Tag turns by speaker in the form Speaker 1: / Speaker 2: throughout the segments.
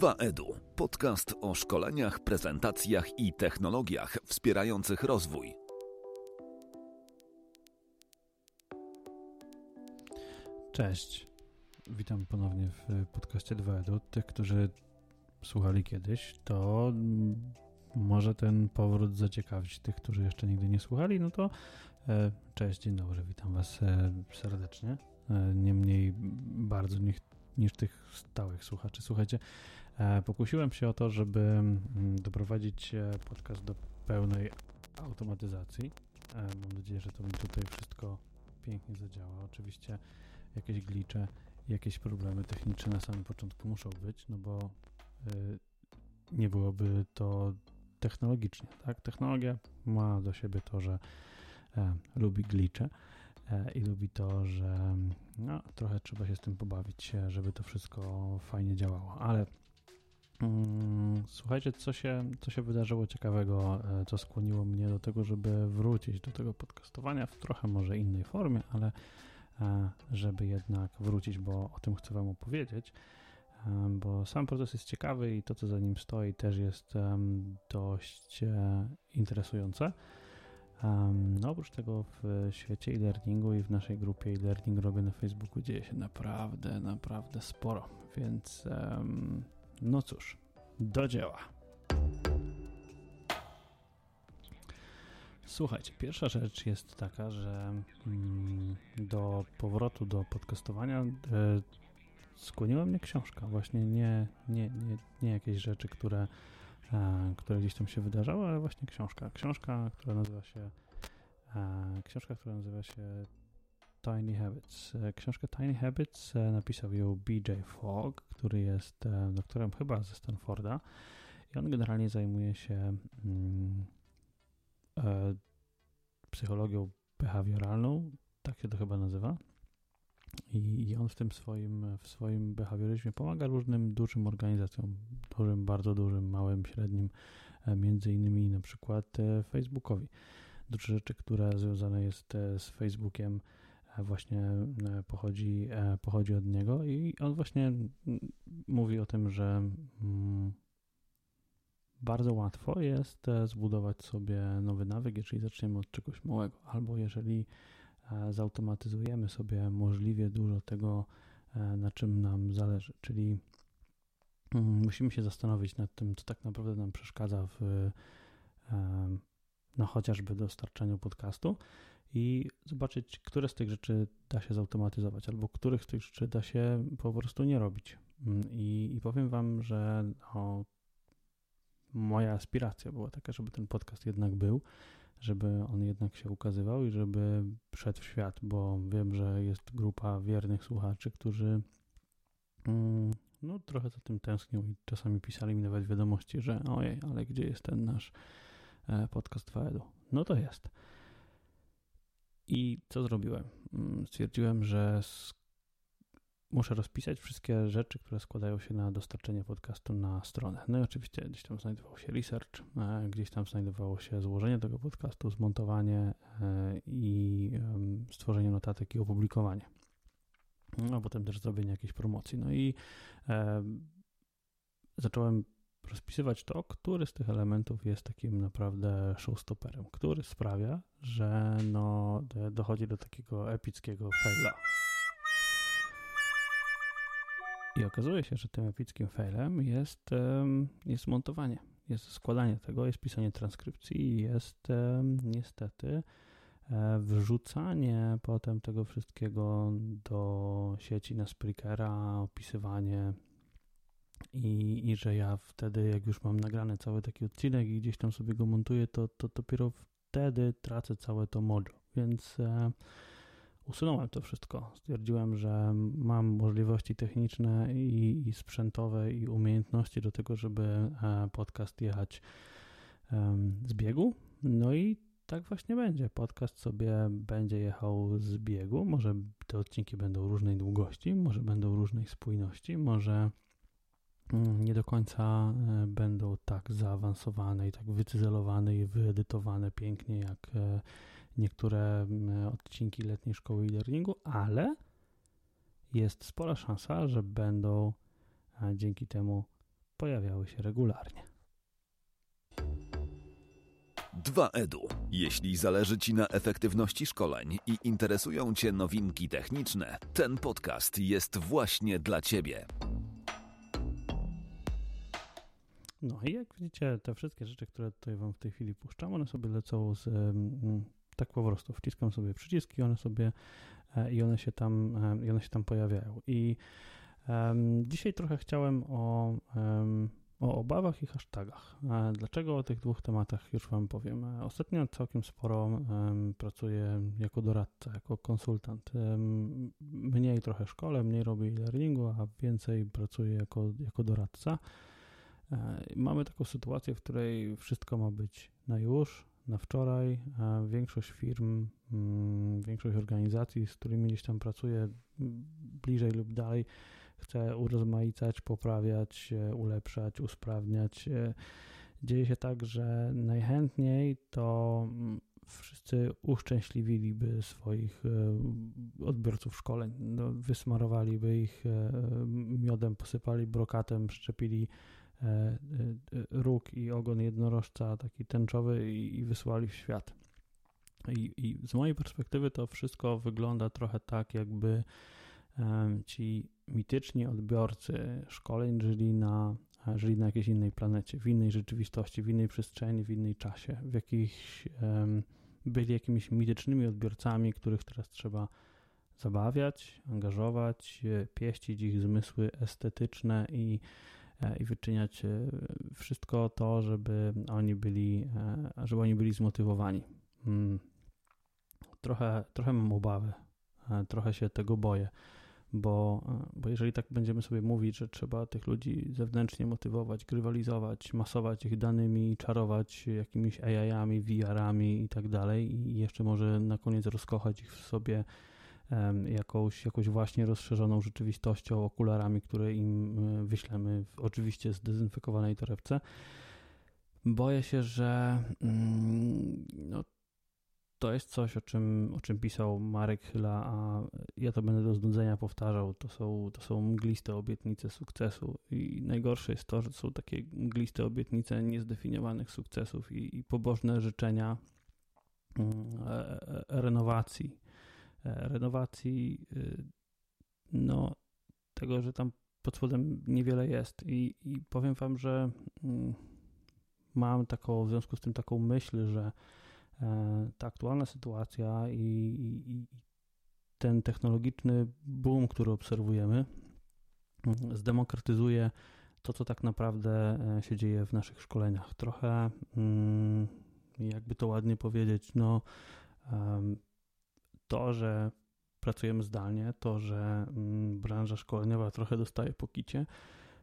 Speaker 1: 2EDU. Podcast o szkoleniach, prezentacjach i technologiach wspierających rozwój.
Speaker 2: Cześć. Witam ponownie w podcaście 2EDU. Tych, którzy słuchali kiedyś, to może ten powrót zaciekawić tych, którzy jeszcze nigdy nie słuchali. No to e, cześć, dzień dobry, witam Was e, serdecznie. E, niemniej bardzo niech niż tych stałych słuchaczy. Słuchajcie, pokusiłem się o to, żeby mm, doprowadzić e, podcast do pełnej automatyzacji. E, mam nadzieję, że to mi tutaj wszystko pięknie zadziała. Oczywiście jakieś glicze, jakieś problemy techniczne na samym początku muszą być, no bo nie byłoby to technologicznie, tak? Technologia ma do siebie to, że lubi glicze E, i lubi to, że no, trochę trzeba się z tym pobawić, żeby to wszystko fajnie działało. Ale słuchajcie, co się, co się wydarzyło ciekawego, e, co skłoniło mnie do tego, żeby wrócić do tego podcastowania w trochę może innej formie, ale e, żeby jednak wrócić, bo o tym chcę Wam opowiedzieć bo sam proces jest ciekawy i to, co za nim stoi, też jest dość interesujące. No oprócz tego w świecie e-learningu i w naszej grupie e-learning robię na Facebooku dzieje się naprawdę, naprawdę sporo, więc no cóż, do dzieła. Słuchajcie, pierwsza rzecz jest taka, że mm, do powrotu do podcastowania e, skłoniła mnie książka. Właśnie nie, nie, nie, nie jakieś rzeczy, które E, które gdzieś tam się wydarzały, ale właśnie książka. Książka, która nazywa się e, książka, która nazywa się Tiny Habits. E, książkę Tiny Habits napisał ją BJ Fogg, który jest doktorem chyba ze Stanforda i on generalnie zajmuje się mm, psychologią behawioralną, tak się to chyba nazywa. I on w tym swoim, w swoim behawioryzmie pomaga różnym dużym organizacjom, dużym, bardzo dużym, małym, średnim, e, między innymi na przykład e, Facebookowi. Dużo rzeczy, które związane jest e, z Facebookiem właśnie pochodzi, pochodzi od niego i on właśnie mówi o tym, że mm, bardzo łatwo jest zbudować sobie nowy nawyk, jeżeli zaczniemy od czegoś małego, albo jeżeli zautomatyzujemy sobie możliwie dużo tego, e, na czym nam zależy. Czyli mm, musimy się zastanowić nad tym, co tak naprawdę nam przeszkadza w e, no chociażby dostarczaniu podcastu i zobaczyć, które z tych rzeczy da się zautomatyzować, albo których z tych rzeczy da się po prostu nie robić. Mm, I, i powiem Wam, że no, moja aspiracja była taka, żeby ten podcast jednak był, żeby on jednak się ukazywał i żeby wszedł w świat, bo wiem, że jest grupa wiernych słuchaczy, którzy mm, no, trochę za tym tęsknią i czasami pisali mi nawet wiadomości, że ojej, ale gdzie jest ten nasz e, podcast Faedu? No to jest. I co zrobiłem? Mm, stwierdziłem, że muszę rozpisać wszystkie rzeczy, które składają się na dostarczenie podcastu na stronę. No i oczywiście gdzieś tam znajdował się research, e, gdzieś tam znajdowało się złożenie tego podcastu, zmontowanie e, i stworzenie notatek i opublikowanie. No, a potem też zrobienie jakiejś promocji. No i zacząłem rozpisywać to, który z tych elementów jest takim naprawdę showstopperem, który sprawia, że no, dochodzi do takiego epickiego faila. I okazuje się, że tym epickim failem jest, jest montowanie, jest składanie tego, jest pisanie transkrypcji, jest niestety e, wrzucanie potem tego wszystkiego do sieci na Spreakera, opisywanie i, i że ja wtedy, jak już mam nagrany cały taki odcinek i gdzieś tam sobie go montuję, to, to dopiero wtedy tracę całe to mojo. Więc e, usunąłem to wszystko. Stwierdziłem, że mam możliwości techniczne i, i sprzętowe i umiejętności do tego, żeby e, podcast jechać z biegu. No i tak właśnie będzie. Podcast sobie będzie jechał z biegu. Może te odcinki będą różnej długości, może będą różnej spójności, może nie do końca e, będą tak zaawansowane i tak wycyzelowane i wyedytowane pięknie jak e, niektóre odcinki letniej szkoły e-learningu, ale jest spora szansa, że będą dzięki temu pojawiały się regularnie.
Speaker 1: 2EDU. Jeśli zależy Ci na efektywności szkoleń i interesują Cię nowinki techniczne, ten podcast jest właśnie dla Ciebie.
Speaker 2: No i jak widzicie, te wszystkie rzeczy, które tutaj Wam w tej chwili puszczam, one sobie lecą z tak po prostu. Wciskam sobie przyciski, one sobie e, i one się tam, e, i one się tam pojawiają. I um, dzisiaj trochę chciałem o um, o obawach i hashtagach. Dlaczego o tych dwóch tematach już Wam powiem. Ostatnio całkiem sporo um, pracuję jako doradca, jako konsultant. Um, mniej trochę szkole, mniej robię e-learningu, a więcej pracuję jako, jako doradca. E, mamy taką sytuację, w której wszystko ma być na już, na wczoraj. Większość firm, um, większość organizacji, z którymi gdzieś tam pracuję, bliżej lub dalej, chce urozmaicać, poprawiać, ulepszać, usprawniać. E, dzieje się tak, że najchętniej to mm, wszyscy uszczęśliwiliby swoich e, odbiorców szkoleń. No, wysmarowaliby ich e, miodem, posypali brokatem, szczepili róg i ogon jednorożca taki tęczowy i, i wysłali w świat. I, I z mojej perspektywy to wszystko wygląda trochę tak, jakby ci mityczni odbiorcy szkoleń żyli na, żyli na jakiejś innej planecie, w innej rzeczywistości, w innej przestrzeni, w innej czasie, w jakichś byli jakimiś mitycznymi odbiorcami, których teraz trzeba zabawiać, angażować, e, pieścić ich zmysły estetyczne i, e, i wyczyniać e, wszystko to, żeby oni byli, żeby oni byli zmotywowani. Mm. Trochę, trochę mam obawy, trochę się tego boję bo, bo jeżeli tak będziemy sobie mówić, że trzeba tych ludzi zewnętrznie motywować, grywalizować, masować ich danymi, czarować jakimiś AI-ami, VR-ami i tak dalej i jeszcze może na koniec rozkochać ich w sobie jakąś, jakąś właśnie rozszerzoną rzeczywistością, okularami, które im e, wyślemy w oczywiście zdezynfekowanej torebce, boję się, że mm, no, to jest coś, o czym, o czym pisał Marek Chyla, a ja to będę do znudzenia powtarzał. To są, to są mgliste obietnice sukcesu i najgorsze jest to, że są takie mgliste obietnice niezdefiniowanych sukcesów i, i pobożne życzenia mm, e, e, renowacji. E, renowacji, y, no, tego, że tam pod spodem niewiele jest i, i powiem wam, że mm, mam taką, w związku z tym taką myśl, że E, ta aktualna sytuacja i, i, ten technologiczny boom, który obserwujemy, mm, zdemokratyzuje to, co tak naprawdę e, się dzieje w naszych szkoleniach. Trochę, mm, jakby to ładnie powiedzieć, no, to, że pracujemy zdalnie, to, że mm, branża szkoleniowa trochę dostaje po kicie,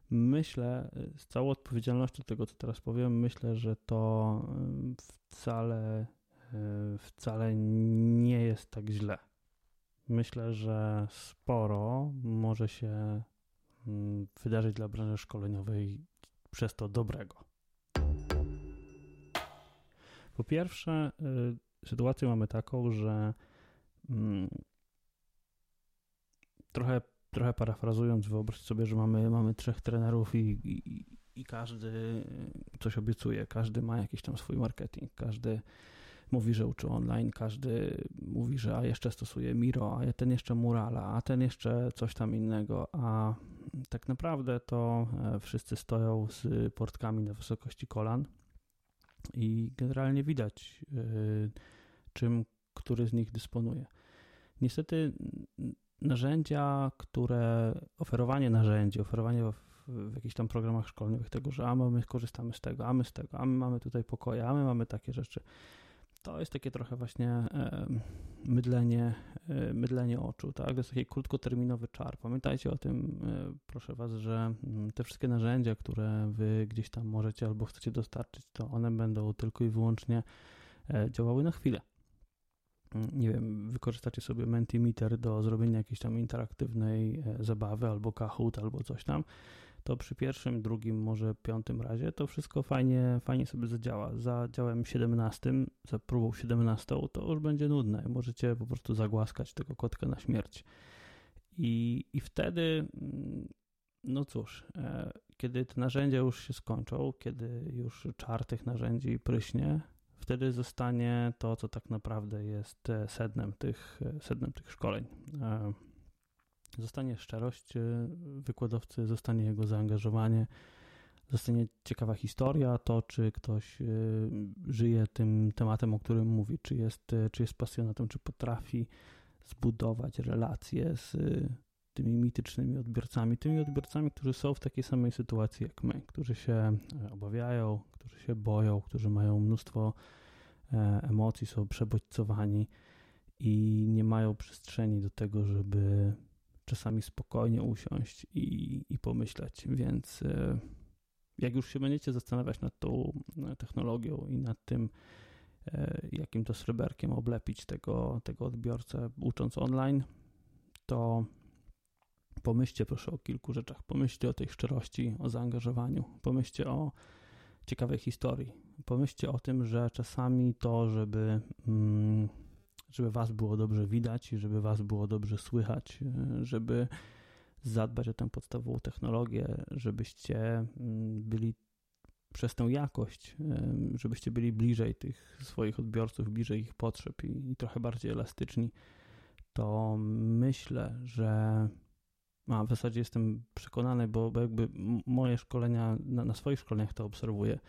Speaker 2: myślę, z całą odpowiedzialnością tego, co teraz powiem, myślę, że to wcale Y, wcale nie jest tak źle. Myślę, że sporo może się mm, wydarzyć dla branży szkoleniowej przez to dobrego. Po pierwsze, y, sytuację mamy taką, że trochę, trochę parafrazując, wyobraź sobie, że mamy, mamy trzech trenerów i, i, i każdy coś obiecuje, każdy ma jakiś tam swój marketing, każdy mówi, że uczy online, każdy mówi, że a jeszcze stosuje Miro, a ten jeszcze Murala, a ten jeszcze coś tam innego, a tak naprawdę to e, wszyscy stoją z portkami na wysokości kolan i generalnie widać, e, czym który z nich dysponuje. Niestety narzędzia, które, oferowanie narzędzi, oferowanie w, w jakichś tam programach szkolnych tego, że a my korzystamy z tego, a my z tego, a my mamy tutaj pokoje, a my mamy takie rzeczy to jest takie trochę właśnie mydlenie, e, mydlenie oczu, tak? To jest taki krótkoterminowy czar. Pamiętajcie o tym, e, proszę Was, że mm, te wszystkie narzędzia, które Wy gdzieś tam możecie albo chcecie dostarczyć, to one będą tylko i wyłącznie e, działały na chwilę. Nie wiem, wykorzystacie sobie Mentimeter do zrobienia jakiejś tam interaktywnej zabawy albo Kahoot albo coś tam to przy pierwszym, drugim, może piątym razie to wszystko fajnie, fajnie sobie zadziała. Za działem 17, za próbą 17 to już będzie nudne. Możecie po prostu zagłaskać tego kotka na śmierć. I, i wtedy, mm, no cóż, e, kiedy te narzędzia już się skończą, kiedy już czar tych narzędzi pryśnie, wtedy zostanie to, co tak naprawdę jest e, sednem tych, e, sednem tych szkoleń. E, zostanie szczerość wykładowcy, zostanie jego zaangażowanie, zostanie ciekawa historia, to czy ktoś żyje tym tematem, o którym mówi, czy jest, czy jest pasjonatem, czy potrafi zbudować relacje z tymi mitycznymi odbiorcami, tymi odbiorcami, którzy są w takiej samej sytuacji jak my, którzy się e, obawiają, którzy się boją, którzy mają mnóstwo e, emocji, są przebodźcowani i nie mają przestrzeni do tego, żeby czasami spokojnie usiąść i, i pomyśleć. Więc e, jak już się będziecie zastanawiać nad tą technologią i nad tym, jakim to sreberkiem oblepić tego, tego odbiorcę ucząc online, to Pomyślcie proszę o kilku rzeczach. Pomyślcie o tej szczerości, o zaangażowaniu. Pomyślcie o ciekawej historii. Pomyślcie o tym, że czasami to, żeby, mm, żeby was było dobrze widać i żeby was było dobrze słychać, żeby zadbać o tę podstawową technologię, żebyście mm, byli przez tę jakość, żebyście byli bliżej tych swoich odbiorców, bliżej ich potrzeb i, i trochę bardziej elastyczni, to myślę, że a w zasadzie jestem przekonany, bo, bo jakby moje szkolenia, na, na, swoich szkoleniach to obserwuję.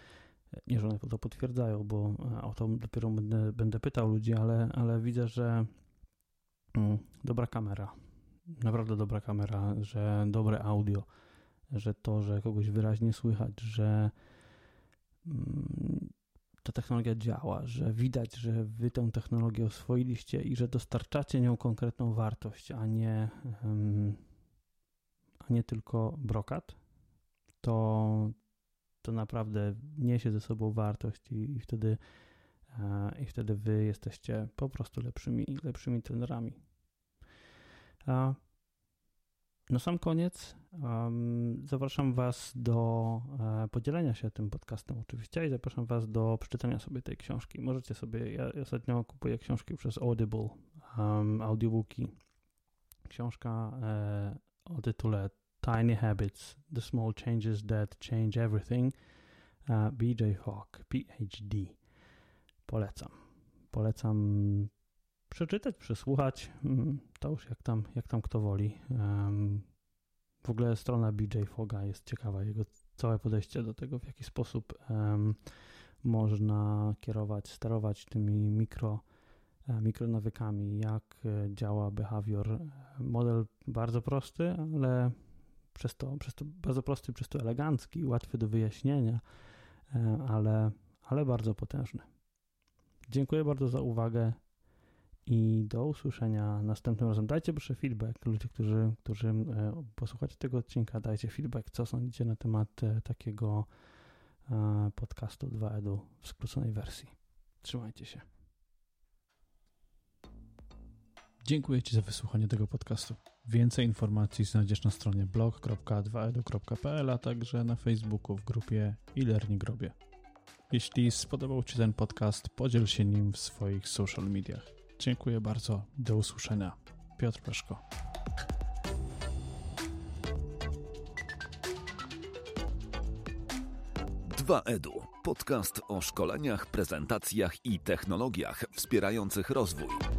Speaker 2: Nie, że one to potwierdzają, bo e, o to dopiero będę, będę pytał ludzi, ale, ale widzę, że mm, dobra kamera, naprawdę dobra kamera, że dobre audio, że to, że kogoś wyraźnie słychać, że mm, ta technologia działa, że widać, że wy tę technologię oswoiliście i że dostarczacie nią konkretną wartość, a nie a nie tylko brokat, to, to naprawdę niesie ze sobą wartość i, i wtedy i wtedy wy jesteście po prostu lepszymi, lepszymi trenerami. Na sam koniec um, zapraszam Was do e, podzielenia się tym podcastem oczywiście i zapraszam Was do przeczytania sobie tej książki. Możecie sobie, ja ostatnio kupuję książki przez Audible, um, audiobooki. Książka e, o tytule Tiny Habits, The Small Changes That Change Everything, BJ Hawk, PhD. Polecam. Polecam przeczytać, przesłuchać. Mm, to już jak tam, jak tam kto woli. W ogóle strona BJ Foga jest ciekawa, jego całe podejście do tego, w jaki sposób można kierować, sterować tymi mikro, mikronawykami, jak e, działa behavior. Model bardzo prosty, ale przez to, przez to bardzo prosty, przez to elegancki, łatwy do wyjaśnienia, e, ale, ale bardzo potężny. Dziękuję bardzo za uwagę i do usłyszenia następnym razem. Dajcie proszę feedback, ludzie, którzy, którzy e, posłuchacie tego odcinka, dajcie feedback, co sądzicie na temat e, takiego podcastu 2EDU w skróconej wersji. Trzymajcie się. Dziękuję Ci za wysłuchanie tego podcastu. Więcej informacji znajdziesz na stronie blog.2edu.pl, a także na Facebooku w grupie e-learning grobie. Jeśli spodobał Ci ten podcast, podziel się nim w swoich social mediach. Dziękuję bardzo. Do usłyszenia. Piotr Peszko.
Speaker 1: 2EDU. Podcast o szkoleniach, prezentacjach i technologiach wspierających rozwój.